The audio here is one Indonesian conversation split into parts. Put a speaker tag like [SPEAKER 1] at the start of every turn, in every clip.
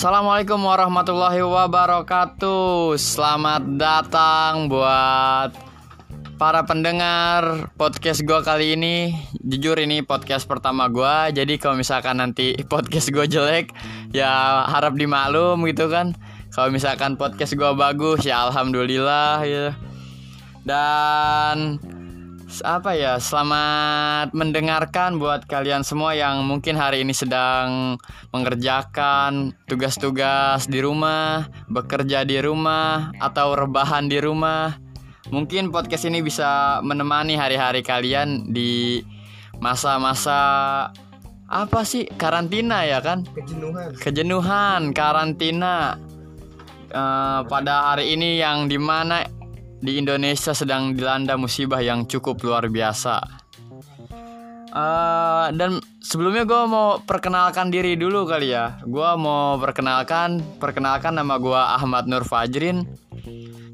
[SPEAKER 1] Assalamualaikum warahmatullahi wabarakatuh. Selamat datang buat para pendengar podcast gue kali ini. Jujur ini podcast pertama gue. Jadi kalau misalkan nanti podcast gue jelek, ya harap dimaklum gitu kan. Kalau misalkan podcast gue bagus, ya alhamdulillah ya. Dan apa ya selamat mendengarkan buat kalian semua yang mungkin hari ini sedang mengerjakan tugas-tugas di rumah bekerja di rumah atau rebahan di rumah. Mungkin podcast ini bisa menemani hari-hari kalian di masa-masa apa sih karantina ya kan?
[SPEAKER 2] Kejenuhan.
[SPEAKER 1] Kejenuhan karantina. Eh, pada hari ini yang di mana di Indonesia sedang dilanda musibah yang cukup luar biasa. Eh, dan sebelumnya gue mau perkenalkan diri dulu kali ya. Gue mau perkenalkan, perkenalkan nama gue Ahmad Nur Fajrin.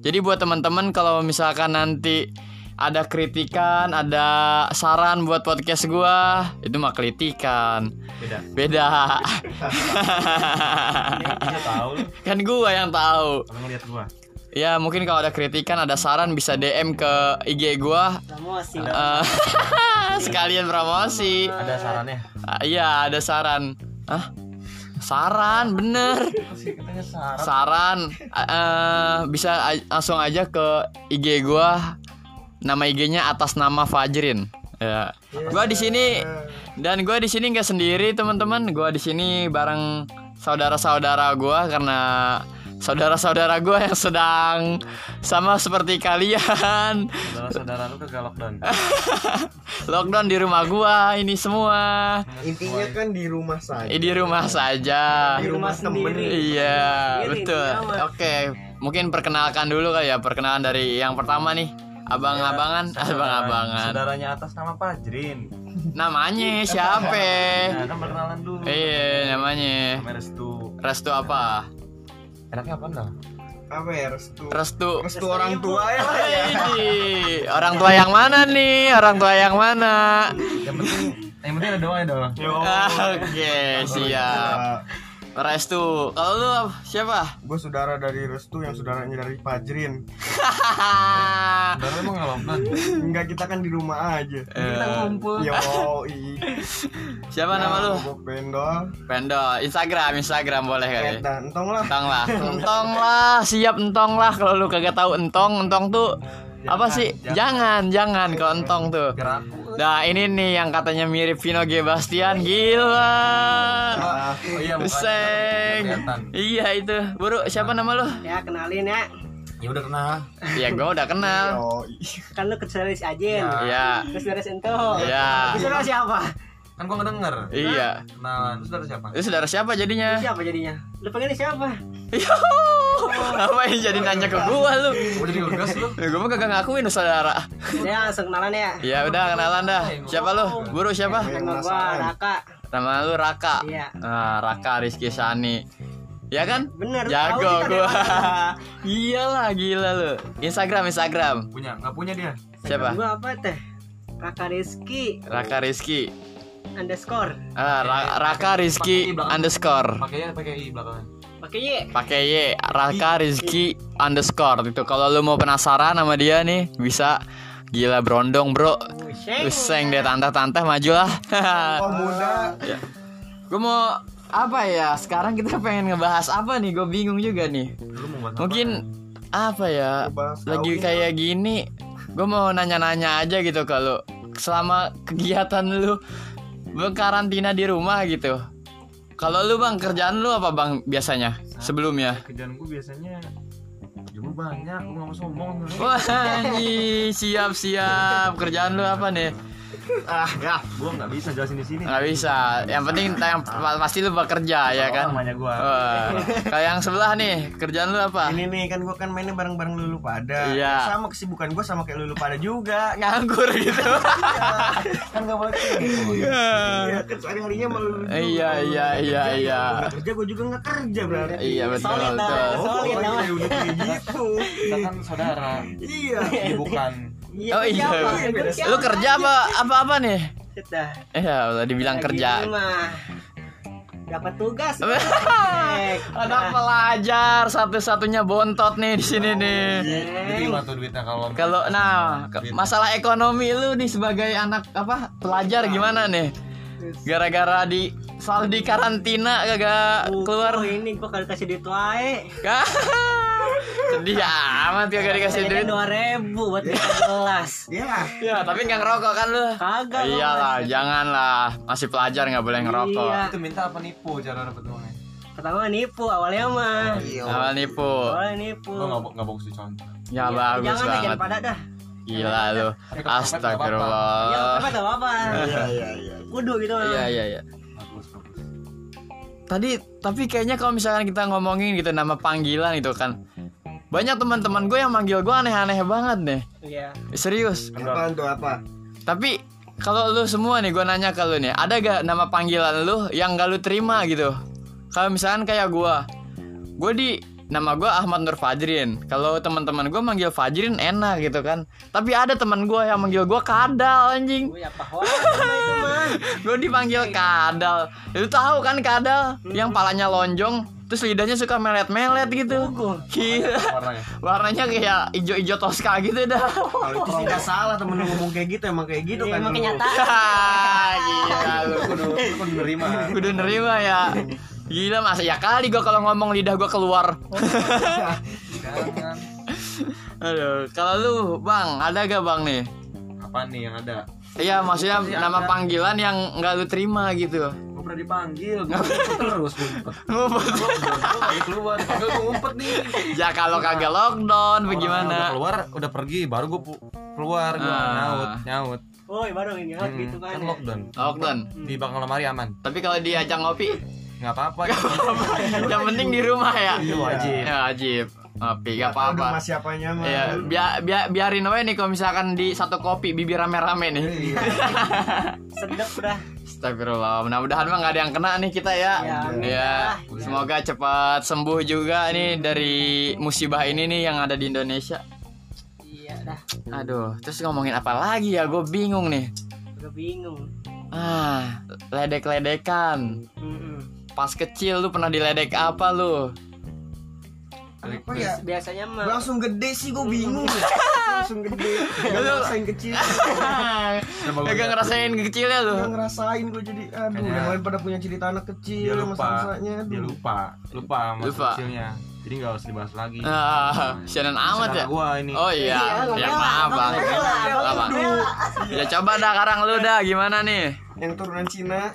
[SPEAKER 1] Jadi buat teman-teman kalau misalkan nanti ada kritikan, ada saran buat podcast gue, itu mah kritikan.
[SPEAKER 2] beda
[SPEAKER 1] Beda. kan gue yang tahu.
[SPEAKER 2] kalau ngeliat gua
[SPEAKER 1] Ya mungkin kalau ada kritikan, ada saran bisa DM ke IG gua.
[SPEAKER 3] promosi
[SPEAKER 1] Eh, sekalian promosi.
[SPEAKER 2] ada sarannya
[SPEAKER 1] Ah, Iya ada saran. Hah? Saran bener.
[SPEAKER 2] saran
[SPEAKER 1] Saran eh, bisa a- langsung aja ke IG gua. Nama IG-nya atas nama Fajrin. Ya. Gua di sini dan gua di sini nggak sendiri teman-teman. Gua di sini bareng saudara-saudara gua karena saudara-saudara gua yang sedang sama seperti kalian.
[SPEAKER 2] Saudara-saudara lu kagak lockdown.
[SPEAKER 1] Lockdown di rumah gua ini semua.
[SPEAKER 4] Intinya kan di rumah saja.
[SPEAKER 1] Eh, di rumah saja.
[SPEAKER 4] Di rumah
[SPEAKER 3] sendiri.
[SPEAKER 1] iya
[SPEAKER 3] Sendiri,
[SPEAKER 1] betul. oke mungkin perkenalkan dulu kali ya perkenalan dari yang pertama nih. Abang-abangan abang-abangan.
[SPEAKER 2] Saudaranya atas nama Pajrin
[SPEAKER 1] namanya siapa?
[SPEAKER 2] nah kan perkenalan dulu.
[SPEAKER 1] Iya namanya.
[SPEAKER 2] Namanya Restu.
[SPEAKER 1] Restu apa
[SPEAKER 2] enaknya apa dah
[SPEAKER 4] Apa ya restu?
[SPEAKER 1] restu.
[SPEAKER 4] Restu orang tua ya? ya.
[SPEAKER 1] Ini orang tua yang mana nih? Orang tua yang mana?
[SPEAKER 2] Yang penting yang penting ada doa ya dong
[SPEAKER 1] oke siap restu kalau lu siapa
[SPEAKER 4] Gue saudara dari Restu yang saudaranya dari Pajrin.
[SPEAKER 2] saudara emang nggak lockdown
[SPEAKER 4] Enggak kita kan di rumah aja.
[SPEAKER 1] kita
[SPEAKER 3] ngumpul
[SPEAKER 4] Yo,
[SPEAKER 1] siapa nama lu
[SPEAKER 4] Gue pendol.
[SPEAKER 1] Pendol, Instagram, Instagram boleh kali.
[SPEAKER 4] Eta, entong lah.
[SPEAKER 1] Entong lah, entong lah, siap entong lah. Kalau lu kagak tahu entong, entong tuh apa sih? Jangan, jangan kalau entong tuh.
[SPEAKER 2] biar aku
[SPEAKER 1] Nah ini nih yang katanya mirip Vino G Bastian, gila.
[SPEAKER 4] Ah,
[SPEAKER 2] oh iya
[SPEAKER 1] Seng. Iya itu, buru siapa nama lu?
[SPEAKER 3] ya kenalin ya
[SPEAKER 2] ya udah kenal
[SPEAKER 1] Ya gua udah kenal.
[SPEAKER 3] kan lu ke saudara si Ajin
[SPEAKER 2] Ya.
[SPEAKER 1] Iya,
[SPEAKER 3] terus si Ento
[SPEAKER 1] iya,
[SPEAKER 3] Terus siapa
[SPEAKER 2] kan gua ngedenger
[SPEAKER 1] iya.
[SPEAKER 2] kenalan terus saudara siapa
[SPEAKER 1] Itu saudara siapa jadinya?
[SPEAKER 3] siapa jadinya lu pengen siapa
[SPEAKER 1] Yo, ngapain jadi nanya ke gua lu?
[SPEAKER 2] gua jadi ngegas lu
[SPEAKER 1] Ya, gua mah kagak ngakuin lu saudara.
[SPEAKER 3] ya langsung kenalan ya
[SPEAKER 1] Ya udah kenalan dah. Siapa lu? Buru siapa?
[SPEAKER 3] nama gua Raka
[SPEAKER 1] Nama lu Raka.
[SPEAKER 3] Iya.
[SPEAKER 1] Nah, Raka Rizky Sani. Ya kan?
[SPEAKER 3] bener
[SPEAKER 1] Jago gua. Iyalah gila lu. Instagram Instagram.
[SPEAKER 2] punya nggak punya dia
[SPEAKER 1] Siapa?
[SPEAKER 3] gua apa teh Raka Rizky
[SPEAKER 1] Raka Rizky.
[SPEAKER 3] Underscore
[SPEAKER 1] Ah, Ra- Raka Rizky underscore.
[SPEAKER 2] pakai ya pakai i belakangnya
[SPEAKER 3] pakai Y
[SPEAKER 1] Pakai Y Raka Rizky underscore itu. Kalau lu mau penasaran sama dia nih bisa gila brondong bro.
[SPEAKER 3] Useng.
[SPEAKER 1] Deh tante-tante maju lah.
[SPEAKER 4] Oh muda.
[SPEAKER 1] Gue mau apa ya? Sekarang kita pengen ngebahas apa nih? Gue bingung juga nih.
[SPEAKER 2] lu mau bahas
[SPEAKER 1] Mungkin apa ya? Lagi kayak gini, gue mau nanya-nanya aja gitu kalau selama kegiatan lu karantina di rumah gitu. Kalau lu bang kerjaan lu apa bang biasanya sebelumnya?
[SPEAKER 2] kerjaan gue biasanya ya gue banyak gue gak mau sombong
[SPEAKER 1] Wah siap siap kerjaan lu apa nih?
[SPEAKER 4] Ah, ya.
[SPEAKER 2] gue nggak bisa jelasin di sini
[SPEAKER 1] Nggak bisa. Yang penting yang pa- pasti lu bekerja ya kan?
[SPEAKER 2] namanya gue
[SPEAKER 1] Wah, kayak yang sebelah nih kerjaan lu apa?
[SPEAKER 4] Ini nih kan gue kan mainnya bareng-bareng lulu pada.
[SPEAKER 1] Iya.
[SPEAKER 4] Sama kesibukan gue sama kayak lulu pada juga.
[SPEAKER 1] Nganggur gitu.
[SPEAKER 4] kan gak boleh gitu. Iya kan sehari harinya malu lulu.
[SPEAKER 1] Iya iya iya iya.
[SPEAKER 4] Kerja gue juga gak kerja berarti.
[SPEAKER 1] Iya betul
[SPEAKER 3] Solid,
[SPEAKER 1] betul.
[SPEAKER 3] Solid,
[SPEAKER 4] Oh,
[SPEAKER 3] namanya.
[SPEAKER 4] iya, udah kayak gitu.
[SPEAKER 2] kita kan saudara
[SPEAKER 4] Iya.
[SPEAKER 2] ini bukan
[SPEAKER 1] Oh iya.
[SPEAKER 3] siapa? Gua siapa?
[SPEAKER 1] Lu kerja apa apa apa nih? Eh ya udah dibilang
[SPEAKER 3] Lagi
[SPEAKER 1] kerja.
[SPEAKER 3] dapat tugas. Cek.
[SPEAKER 1] Anak pelajar satu-satunya bontot nih di sini nih.
[SPEAKER 2] Jadi gimana tuh duitnya kalau
[SPEAKER 1] Kalau nah masalah ekonomi lu nih sebagai anak apa pelajar gimana nih? Gara-gara di selalu di karantina kagak keluar.
[SPEAKER 3] Oh, ini gua kali kasih duit wae.
[SPEAKER 1] Sedih amat kagak dikasih
[SPEAKER 3] Ini
[SPEAKER 1] duit.
[SPEAKER 3] dua ribu buat tiga gelas.
[SPEAKER 4] Ya.
[SPEAKER 1] Ya, tapi nggak ngerokok kan lu?
[SPEAKER 3] Kagak.
[SPEAKER 1] Iyalah, janganlah. Masih pelajar nggak boleh ngerokok.
[SPEAKER 3] Iya.
[SPEAKER 2] itu minta apa nipu cara dapet uangnya?
[SPEAKER 3] Pertama nipu awalnya mah.
[SPEAKER 4] Iya.
[SPEAKER 1] Awal nipu.
[SPEAKER 3] Awalnya nipu.
[SPEAKER 2] Gua nggak nggak bagus contoh.
[SPEAKER 1] Ya
[SPEAKER 3] Iya,
[SPEAKER 1] bagus
[SPEAKER 3] jangan
[SPEAKER 1] banget.
[SPEAKER 3] jangan pada dah.
[SPEAKER 1] Gila lu.
[SPEAKER 3] Ya
[SPEAKER 1] Astagfirullah.
[SPEAKER 3] apa tau apa?
[SPEAKER 4] Iya iya iya.
[SPEAKER 3] Kudu gitu mah.
[SPEAKER 1] Iya iya iya.
[SPEAKER 2] Bagus bagus.
[SPEAKER 1] Tadi tapi kayaknya kalau misalkan kita ngomongin gitu nama panggilan itu kan banyak teman-teman gue yang manggil gue aneh-aneh banget nih.
[SPEAKER 3] Iya.
[SPEAKER 1] Serius.
[SPEAKER 4] Apaan tuh apa?
[SPEAKER 1] Tapi kalau lu semua nih gue nanya ke lu nih, ada gak nama panggilan lu yang gak lu terima gitu? Kalau misalkan kayak gue, gue di nama gue Ahmad Nur Fajrin. Kalau teman-teman gue manggil Fajrin enak gitu kan. Tapi ada teman gue yang manggil gue Kadal anjing.
[SPEAKER 3] Gue ya itu mah.
[SPEAKER 1] Gue dipanggil Kadal. Lu tahu kan Kadal yang palanya lonjong, terus lidahnya suka melet-melet gitu. Gila.
[SPEAKER 2] Warnanya.
[SPEAKER 1] Warnanya kayak ijo-ijo Tosca gitu dah.
[SPEAKER 4] Kalau itu sih nggak salah temen lu ngomong kayak gitu emang kayak gitu
[SPEAKER 3] Iya,
[SPEAKER 4] kan.
[SPEAKER 3] emang kenyataan.
[SPEAKER 1] lu.
[SPEAKER 2] Kudu kudu nerima.
[SPEAKER 1] Kudu nerima ya. Gila masa ya kali gua kalau ngomong lidah gua keluar.
[SPEAKER 2] Jangan.
[SPEAKER 1] Aduh, kalau lu Bang, ada gak Bang nih?
[SPEAKER 2] Apa nih yang ada?
[SPEAKER 1] Iya, maksudnya nama panggilan yang nggak lu terima gitu.
[SPEAKER 2] Gue pernah dipanggil, gue terus ngumpet. Gue keluar, dipanggil gue ngumpet nih.
[SPEAKER 1] ya kalau kagak lockdown
[SPEAKER 2] Orang Udah
[SPEAKER 1] bagaimana?
[SPEAKER 2] keluar, udah pergi, baru gue keluar, gue
[SPEAKER 1] Ah.
[SPEAKER 2] nyaut, nyaut.
[SPEAKER 3] Woi, baru ini
[SPEAKER 2] Hmm,
[SPEAKER 3] gitu kan.
[SPEAKER 2] kan
[SPEAKER 3] ya.
[SPEAKER 2] lockdown.
[SPEAKER 1] Lockdown.
[SPEAKER 2] Di belakang lemari aman.
[SPEAKER 1] Tapi kalau diajak ngopi,
[SPEAKER 2] Nggak apa-apa.
[SPEAKER 1] yang penting di rumah ya.
[SPEAKER 2] Itu wajib.
[SPEAKER 1] Ya wajib. Ngopi gak apa-apa.
[SPEAKER 4] Nama siapanya mah.
[SPEAKER 1] Ya, biar biar biarin aja nih kalau misalkan di satu kopi bibir rame-rame nih.
[SPEAKER 4] Iya.
[SPEAKER 3] Sedap dah.
[SPEAKER 1] Astagfirullah. Mudah-mudahan mah gak ada yang kena nih kita ya.
[SPEAKER 3] Ya,
[SPEAKER 1] Ya. Semoga cepat sembuh juga nih dari musibah ini nih yang ada di Indonesia.
[SPEAKER 3] Iya dah.
[SPEAKER 1] Aduh, terus ngomongin apa lagi ya? Gue bingung nih.
[SPEAKER 3] Udah bingung.
[SPEAKER 1] Ah, ledek-ledekan.
[SPEAKER 3] Mm-mm.
[SPEAKER 1] Pas kecil lu pernah diledek apa lu?
[SPEAKER 4] Apa ya?
[SPEAKER 3] Biasanya mah
[SPEAKER 4] langsung gede sih gue bingung. langsung gede. Gak ngerasain kecil.
[SPEAKER 1] Gak ngerasain kecilnya lu.
[SPEAKER 4] Gak ngerasain gue jadi aduh
[SPEAKER 2] Kayaknya-
[SPEAKER 4] yang lain pada punya cerita anak
[SPEAKER 2] Dia
[SPEAKER 4] kecil
[SPEAKER 2] lupa,
[SPEAKER 4] masa-masanya
[SPEAKER 2] dia lupa, lupa masa
[SPEAKER 1] Lupa.
[SPEAKER 2] kecilnya. Jadi nggak usah dibahas lagi.
[SPEAKER 1] Ah, sianan amat ya.
[SPEAKER 2] Gua ini.
[SPEAKER 1] Oh iya,
[SPEAKER 3] nggak
[SPEAKER 1] ya maaf bang. Ya coba dah sekarang lu dah gimana nih?
[SPEAKER 4] Yang turunan Cina.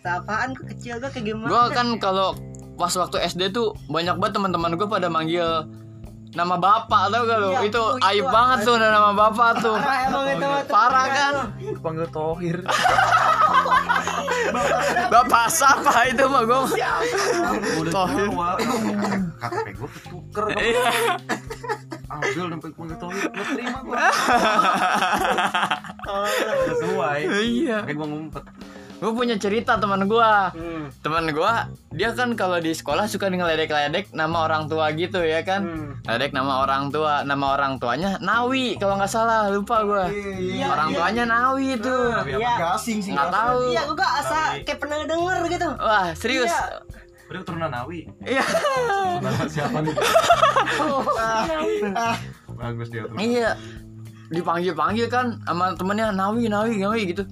[SPEAKER 3] Apaan ya? Apaan ke kecil gua kayak gimana?
[SPEAKER 1] Gue kan kalau pas waktu SD tuh banyak banget teman-teman gue pada manggil nama bapak tau gak lu?
[SPEAKER 3] Iya,
[SPEAKER 1] itu
[SPEAKER 3] itu-
[SPEAKER 1] aib banget tuh nama bapak tuh.
[SPEAKER 3] Parah emang itu mah tuh.
[SPEAKER 1] Parah kan?
[SPEAKER 2] Panggil Tohir.
[SPEAKER 1] Bapak siapa itu mah gue. Tohir.
[SPEAKER 2] KTP gue ketuker. Ambil dan panggil Tohir. Gue terima gue. Sesuai.
[SPEAKER 1] Iya.
[SPEAKER 2] Kayak gue ngumpet.
[SPEAKER 1] Gue punya cerita teman gue.
[SPEAKER 3] Hmm.
[SPEAKER 1] Teman gue dia kan kalau di sekolah suka ngeledek-ledek nama orang tua gitu ya kan.
[SPEAKER 3] Hmm.
[SPEAKER 1] Ledek nama orang tua, nama orang tuanya Nawi kalau nggak salah lupa gue.
[SPEAKER 4] Iya.
[SPEAKER 1] Orang tuanya Nawi itu.
[SPEAKER 3] Iya.
[SPEAKER 4] sih.
[SPEAKER 1] Nggak tahu.
[SPEAKER 3] Iya, gua gak asa kayak pernah denger gitu.
[SPEAKER 1] Wah serius.
[SPEAKER 3] Iya.
[SPEAKER 2] Udah keturunan Nawi.
[SPEAKER 1] Iya.
[SPEAKER 2] Siapa nih?
[SPEAKER 4] Ah,
[SPEAKER 2] Bagus dia.
[SPEAKER 1] Iya. Dipanggil-panggil kan sama temennya Nawi, Nawi, Nawi gitu.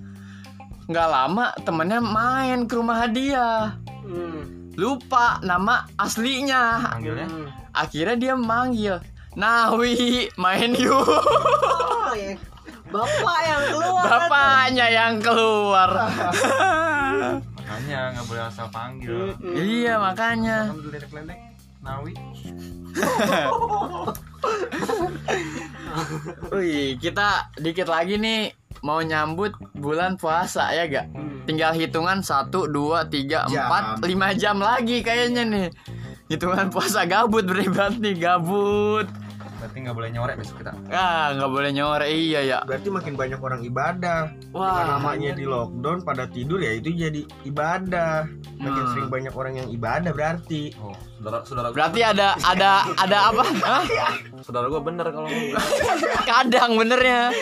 [SPEAKER 1] Nggak lama temennya main ke rumah dia.
[SPEAKER 3] Hmm.
[SPEAKER 1] Lupa nama aslinya.
[SPEAKER 2] Panggilnya?
[SPEAKER 3] Hmm.
[SPEAKER 1] Akhirnya dia manggil Nawi, main yuk.
[SPEAKER 3] Oh, ya. Bapak yang keluar.
[SPEAKER 1] Bapaknya yang keluar.
[SPEAKER 2] Makanya nggak boleh asal panggil.
[SPEAKER 3] Hmm.
[SPEAKER 1] iya makanya.
[SPEAKER 2] Kan ledek-ledek. Nawi.
[SPEAKER 1] Wih, kita dikit lagi nih mau nyambut bulan puasa ya gak? Tinggal hitungan 1, 2, 3, 4, 5 jam lagi kayaknya nih. Hitungan puasa gabut berarti gabut
[SPEAKER 2] Berarti nggak boleh nyorek besok kita.
[SPEAKER 1] Ah nggak boleh nyore iya ya
[SPEAKER 4] berarti makin banyak orang ibadah. Dengan
[SPEAKER 1] Wah
[SPEAKER 4] namanya di lockdown pada tidur ya itu jadi ibadah. Makin
[SPEAKER 1] Hmm.
[SPEAKER 4] sering banyak orang yang ibadah berarti.
[SPEAKER 2] Oh, saudara saudara gua,
[SPEAKER 1] Berarti ada ada ada apa? Hah?
[SPEAKER 2] saudara gua bener kalau.
[SPEAKER 1] Kadang benernya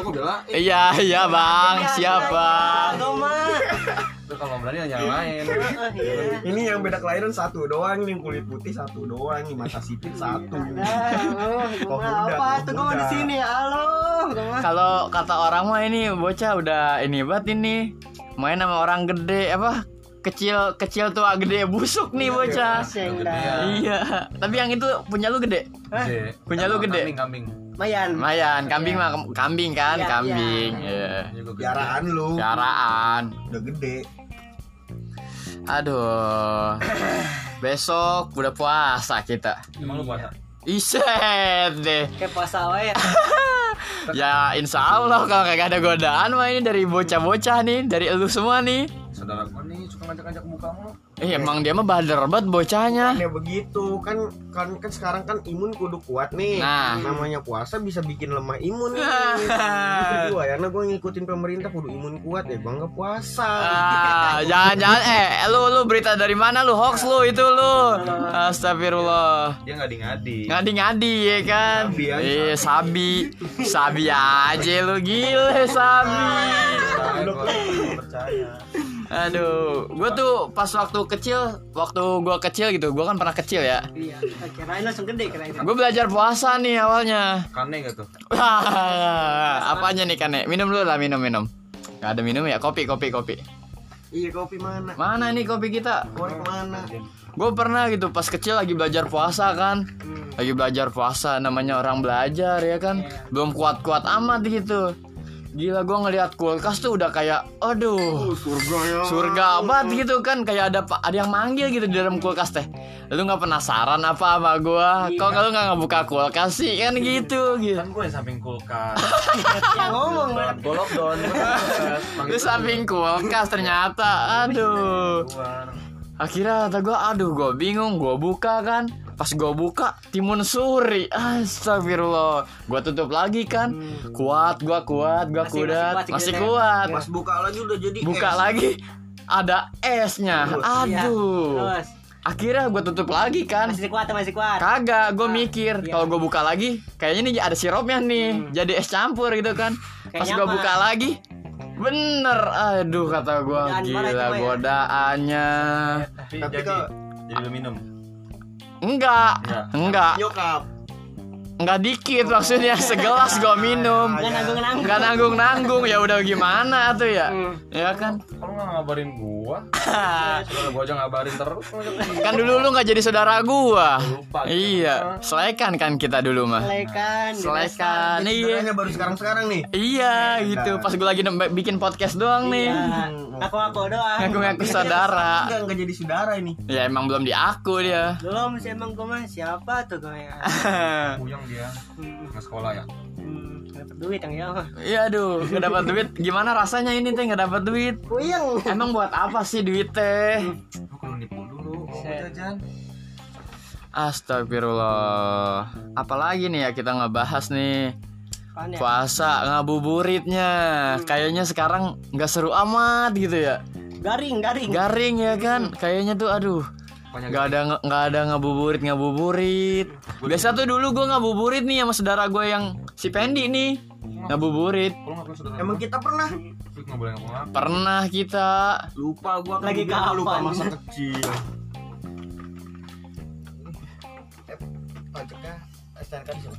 [SPEAKER 2] Gua bela.
[SPEAKER 1] Iya iya bang siap bang
[SPEAKER 3] Agama.
[SPEAKER 2] kalau berani yang lain.
[SPEAKER 3] Iya.
[SPEAKER 4] Ini yang beda kelahiran satu doang nih kulit putih satu doang nih mata sipit satu. Kok
[SPEAKER 3] gua
[SPEAKER 4] udah,
[SPEAKER 3] apa tuh gua di sini halo.
[SPEAKER 1] Kalau kata orang mah ini bocah udah ini banget ini main sama orang gede apa kecil kecil tua gede busuk nih bocah.
[SPEAKER 2] Ya.
[SPEAKER 1] Iya, tapi yang itu punya lu gede. Punya lu gede?
[SPEAKER 2] Kambing, kambing.
[SPEAKER 3] Mayan.
[SPEAKER 1] Lumayan, kambing mah kambing kan,
[SPEAKER 3] Iya,
[SPEAKER 1] kambing. Iya.
[SPEAKER 4] Piaraan lu
[SPEAKER 1] Piaraan.
[SPEAKER 4] udah gede.
[SPEAKER 1] Aduh. Besok udah puasa kita.
[SPEAKER 2] Emang lu puasa?
[SPEAKER 1] Iset deh.
[SPEAKER 3] Kayak puasa wae.
[SPEAKER 1] Ya insya Allah kalau kagak ada godaan mah ini dari bocah-bocah nih, dari elu semua nih.
[SPEAKER 2] Saudara suka ngajak-ngajak buka mulu.
[SPEAKER 1] Eh emang dia mah bader banget bocahnya.
[SPEAKER 4] Ya begitu kan kan kan sekarang kan imun kudu kuat nih.
[SPEAKER 1] Nah.
[SPEAKER 4] Namanya puasa bisa bikin lemah imun nih.
[SPEAKER 1] Nah.
[SPEAKER 4] Gitu gua ya, gue ngikutin pemerintah kudu imun kuat ya gua nggak puasa.
[SPEAKER 1] Ah, jangan-jangan eh lu lu berita dari mana lu hoax lu itu lu. Astagfirullah.
[SPEAKER 2] Dia ngadi-ngadi.
[SPEAKER 1] Ngadi-ngadi ya kan.
[SPEAKER 4] Sabi aja,
[SPEAKER 1] Eh sabi. Sabi aja lu gile sabi.
[SPEAKER 2] Percaya.
[SPEAKER 1] Aduh, gue tuh pas waktu kecil, waktu gue kecil gitu, gue kan pernah kecil ya.
[SPEAKER 3] Iya, kirain langsung gede kirain.
[SPEAKER 1] Gue belajar puasa nih awalnya.
[SPEAKER 2] Kane gak tuh?
[SPEAKER 1] Apanya nih kane? Minum dulu lah, minum minum. Gak ada minum ya, kopi kopi kopi.
[SPEAKER 4] Iya kopi mana?
[SPEAKER 1] Mana nih kopi kita?
[SPEAKER 4] Korek mana?
[SPEAKER 1] Gue pernah gitu pas kecil lagi belajar puasa kan. Lagi belajar puasa, namanya orang belajar ya kan. Belum kuat-kuat amat gitu. Gila gue ngeliat kulkas tuh udah kayak, aduh.
[SPEAKER 4] Surga ya.
[SPEAKER 1] surga banget gitu kan. Kayak ada ada yang manggil gitu di dalam kulkas teh. Lu nggak penasaran apa sama gua? Kok lu nggak ngebuka kulkas sih? Kan gitu gitu.
[SPEAKER 2] Kan gue yang samping kulkas.
[SPEAKER 3] Yang ngomong
[SPEAKER 2] Gue lockdown.
[SPEAKER 1] lu samping kulkas ternyata aduh. akhirnya kata gua aduh gua bingung gua buka kan pas gua buka timun suri astagfirullah gua tutup lagi kan kuat gua kuat
[SPEAKER 3] Masih-
[SPEAKER 1] kuat
[SPEAKER 3] masih kuat,
[SPEAKER 1] masih
[SPEAKER 3] ya?
[SPEAKER 1] kuat
[SPEAKER 4] Pas buka lagi udah jadi
[SPEAKER 1] buka
[SPEAKER 4] es.
[SPEAKER 1] lagi ada esnya
[SPEAKER 3] Iya.
[SPEAKER 1] aduh
[SPEAKER 3] Terus
[SPEAKER 1] akhirnya gua tutup lagi kan
[SPEAKER 3] masih kuat masih kuat.
[SPEAKER 1] Kagak, gue mikir
[SPEAKER 3] iya.
[SPEAKER 1] kalau gue buka lagi, kayaknya nih ada sirupnya nih, jadi es campur gitu kan. Pas gue buka lagi, bener, aduh kata gue gila
[SPEAKER 3] ya.
[SPEAKER 1] godaannya.
[SPEAKER 2] Tapi,
[SPEAKER 4] Tapi
[SPEAKER 2] jadi,
[SPEAKER 4] kalau-
[SPEAKER 2] jadi lu minum.
[SPEAKER 1] Enggak,
[SPEAKER 2] Enggak.
[SPEAKER 4] Nyokap.
[SPEAKER 1] Enggak dikit maksudnya segelas gue minum.
[SPEAKER 3] Enggak nanggung-nanggung.
[SPEAKER 1] Enggak nanggung nanggung ya udah gimana tuh ya,
[SPEAKER 3] Hmm.
[SPEAKER 1] ya kan.
[SPEAKER 2] Kalau nggak ngabarin gua, saudara gua aja ngabarin terus.
[SPEAKER 1] kan dulu lu nggak jadi saudara gua.
[SPEAKER 2] Lupa.
[SPEAKER 1] Iya, selekan kan kita dulu mah.
[SPEAKER 3] Selekan.
[SPEAKER 1] Selekan, iya.
[SPEAKER 4] Baru sekarang-sekarang nih.
[SPEAKER 1] Iya gitu, pas gue lagi bikin podcast doang nih.
[SPEAKER 3] Aku aku doang.
[SPEAKER 1] Ngaku-ngaku saudara.
[SPEAKER 4] Enggak enggak jadi saudara ini.
[SPEAKER 1] Ya emang belum diaku dia.
[SPEAKER 3] Belum sih emang gue mah siapa tuh gue ya.
[SPEAKER 2] Dia nggak sekolah ya.
[SPEAKER 3] Hmm, dapat duit yang ya mah.
[SPEAKER 1] Iya aduh, nggak dapat duit. Gimana rasanya ini teh nggak dapat duit?
[SPEAKER 3] Puyeng.
[SPEAKER 1] Emang buat apa sih duit teh?
[SPEAKER 2] Lu kalau nipu dulu, mau jajan.
[SPEAKER 1] Astagfirullah. Apalagi nih ya kita ngebahas nih
[SPEAKER 3] Apaan ya?
[SPEAKER 1] puasa ngabuburitnya. Kayaknya sekarang nggak seru amat gitu ya.
[SPEAKER 3] Garing, garing.
[SPEAKER 1] Garing ya kan? Kayaknya tuh aduh. Nggak ada nge- nggak ada ngabuburit ngabuburit. Biasa tuh dulu gue ngabuburit nih sama saudara gue yang si Pendi nih ngabuburit.
[SPEAKER 2] Kalau nggak saudara
[SPEAKER 4] Emang kita pernah.
[SPEAKER 1] Pernah kita
[SPEAKER 4] lupa gua kan
[SPEAKER 3] Lagi
[SPEAKER 4] bilang lupa
[SPEAKER 3] kapan?
[SPEAKER 4] masa kecil. Eh, pajaknya STNK di sana.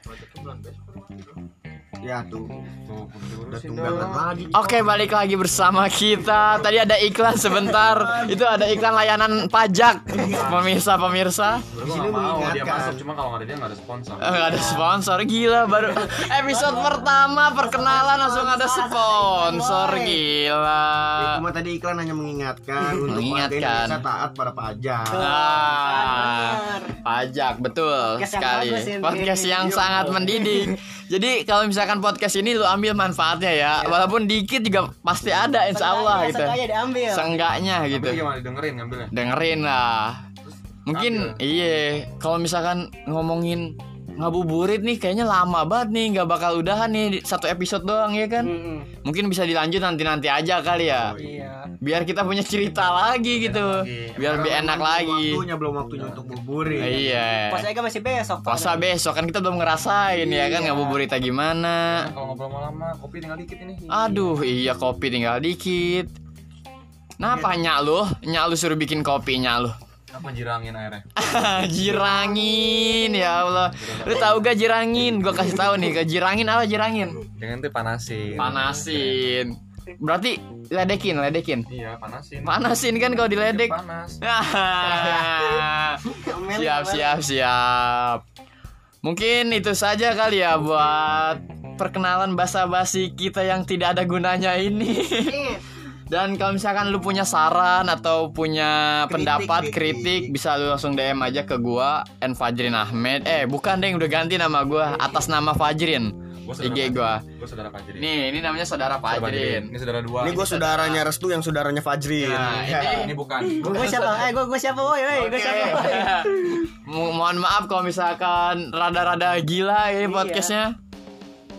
[SPEAKER 4] Pajaknya bulan besok. Ya tuh,
[SPEAKER 2] Tuh,
[SPEAKER 4] udah lagi.
[SPEAKER 1] Oke balik lagi bersama kita. Tadi ada iklan sebentar. Itu ada iklan layanan pajak Pemirsa pemirsa
[SPEAKER 2] Gua
[SPEAKER 4] sini
[SPEAKER 2] mau dia
[SPEAKER 4] mengingatkan.
[SPEAKER 2] masuk, cuma kalau nggak ada dia nggak ada sponsor.
[SPEAKER 1] Eh, nggak ada sponsor. Gila baru episode pertama perkenalan langsung ada sponsor gila.
[SPEAKER 4] Cuma tadi iklan hanya mengingatkan untuk
[SPEAKER 1] Mengingatkan.
[SPEAKER 4] Taat pada pajak.
[SPEAKER 1] Ah, pajak betul sekali. podcast yang
[SPEAKER 3] Iya.
[SPEAKER 1] sangat mendidik jadi kalau misalkan podcast ini lu ambil manfaatnya ya walaupun dikit juga pasti ada insya Allah gitu
[SPEAKER 3] seenggaknya diambil.
[SPEAKER 1] seenggaknya gitu
[SPEAKER 2] Tapi gimana dengerin ngambilnya?
[SPEAKER 1] dengerin lah mungkin
[SPEAKER 2] Ambil.
[SPEAKER 1] iya kalau misalkan ngomongin ngabuburit nih kayaknya lama banget nih nggak bakal udahan nih satu episode doang ya kan
[SPEAKER 3] Mm-mm.
[SPEAKER 1] mungkin bisa dilanjut nanti nanti aja kali ya
[SPEAKER 3] Iya.
[SPEAKER 1] biar kita punya cerita lagi gitu biar lebih enak lagi
[SPEAKER 4] Waktunya belum waktunya untuk ngabuburit.
[SPEAKER 1] iya
[SPEAKER 3] Puasa Ega masih besok.
[SPEAKER 1] puasa besok kan kita belum ngerasain ya kan
[SPEAKER 3] Iya.
[SPEAKER 1] ngabuburitnya gimana
[SPEAKER 2] Kalau ngobrol lama kopi tinggal dikit ini.
[SPEAKER 1] aduh iya kopi tinggal dikit nyak lu? Nyak lu suruh bikin kopi nyak lu
[SPEAKER 2] Apa jirangin airnya?
[SPEAKER 1] jirangin ya Allah. Lu tahu gak jirangin? Gua kasih tahu nih, ke jirangin apa jirangin?
[SPEAKER 2] Jangan tuh panasin.
[SPEAKER 1] Panasin. Berarti ledekin, ledekin.
[SPEAKER 2] Iya, panasin.
[SPEAKER 1] Panasin kan kalau diledek.
[SPEAKER 2] Panas.
[SPEAKER 1] siap, siap, siap. Mungkin itu saja kali ya buat perkenalan basa-basi kita yang tidak ada gunanya ini. Dan kalau misalkan lu punya saran atau punya pendapat kritik bisa lu langsung DM aja ke gua N Fajrin Ahmed. Eh, bukan deh udah ganti nama gua atas nama Fajrin.
[SPEAKER 2] Gua
[SPEAKER 1] IG gua.
[SPEAKER 2] Gue saudara Fajri.
[SPEAKER 1] Nih, ini namanya saudara
[SPEAKER 2] Saudara
[SPEAKER 1] Fajrin.
[SPEAKER 2] Ini saudara dua.
[SPEAKER 4] Ini gue saudaranya Restu yang saudaranya Fajrin.
[SPEAKER 1] Nah,
[SPEAKER 4] Ya.
[SPEAKER 1] ini
[SPEAKER 2] Ini bukan.
[SPEAKER 3] Gue siapa? Eh, gue gue siapa? Woi, woi, gue siapa?
[SPEAKER 1] Mo- mohon maaf kalau misalkan rada-rada gila ini
[SPEAKER 3] Iya.
[SPEAKER 1] podcastnya.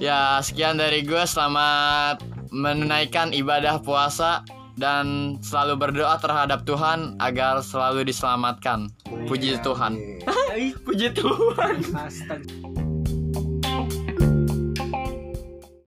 [SPEAKER 1] Ya sekian dari gue selamat menunaikan ibadah puasa dan selalu berdoa terhadap Tuhan agar selalu diselamatkan. Puji Tuhan. Puji Tuhan.
[SPEAKER 3] Astaga.